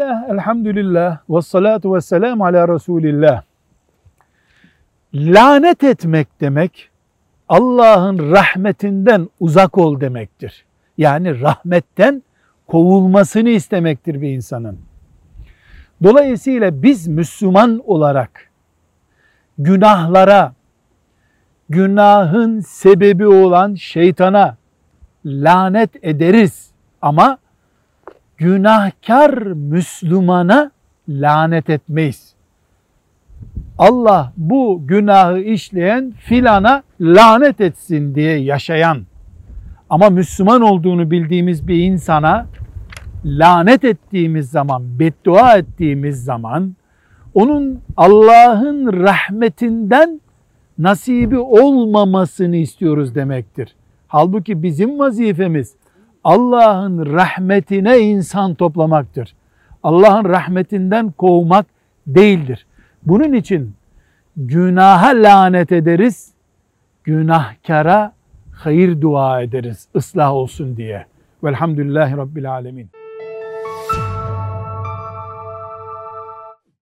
Bismillah, elhamdülillah, ve salatu ve selamu ala Resulillah. Lanet etmek demek, Allah'ın rahmetinden uzak ol demektir. Yani rahmetten kovulmasını istemektir bir insanın. Dolayısıyla biz Müslüman olarak günahlara, günahın sebebi olan şeytana lanet ederiz ama günahkar Müslümana lanet etmeyiz. Allah bu günahı işleyen filana lanet etsin diye yaşayan ama Müslüman olduğunu bildiğimiz bir insana lanet ettiğimiz zaman, beddua ettiğimiz zaman onun Allah'ın rahmetinden nasibi olmamasını istiyoruz demektir. Halbuki bizim vazifemiz Allah'ın rahmetine insan toplamaktır. Allah'ın rahmetinden kovmak değildir. Bunun için günaha lanet ederiz, günahkara hayır dua ederiz ıslah olsun diye. Velhamdülillahi Rabbil Alemin.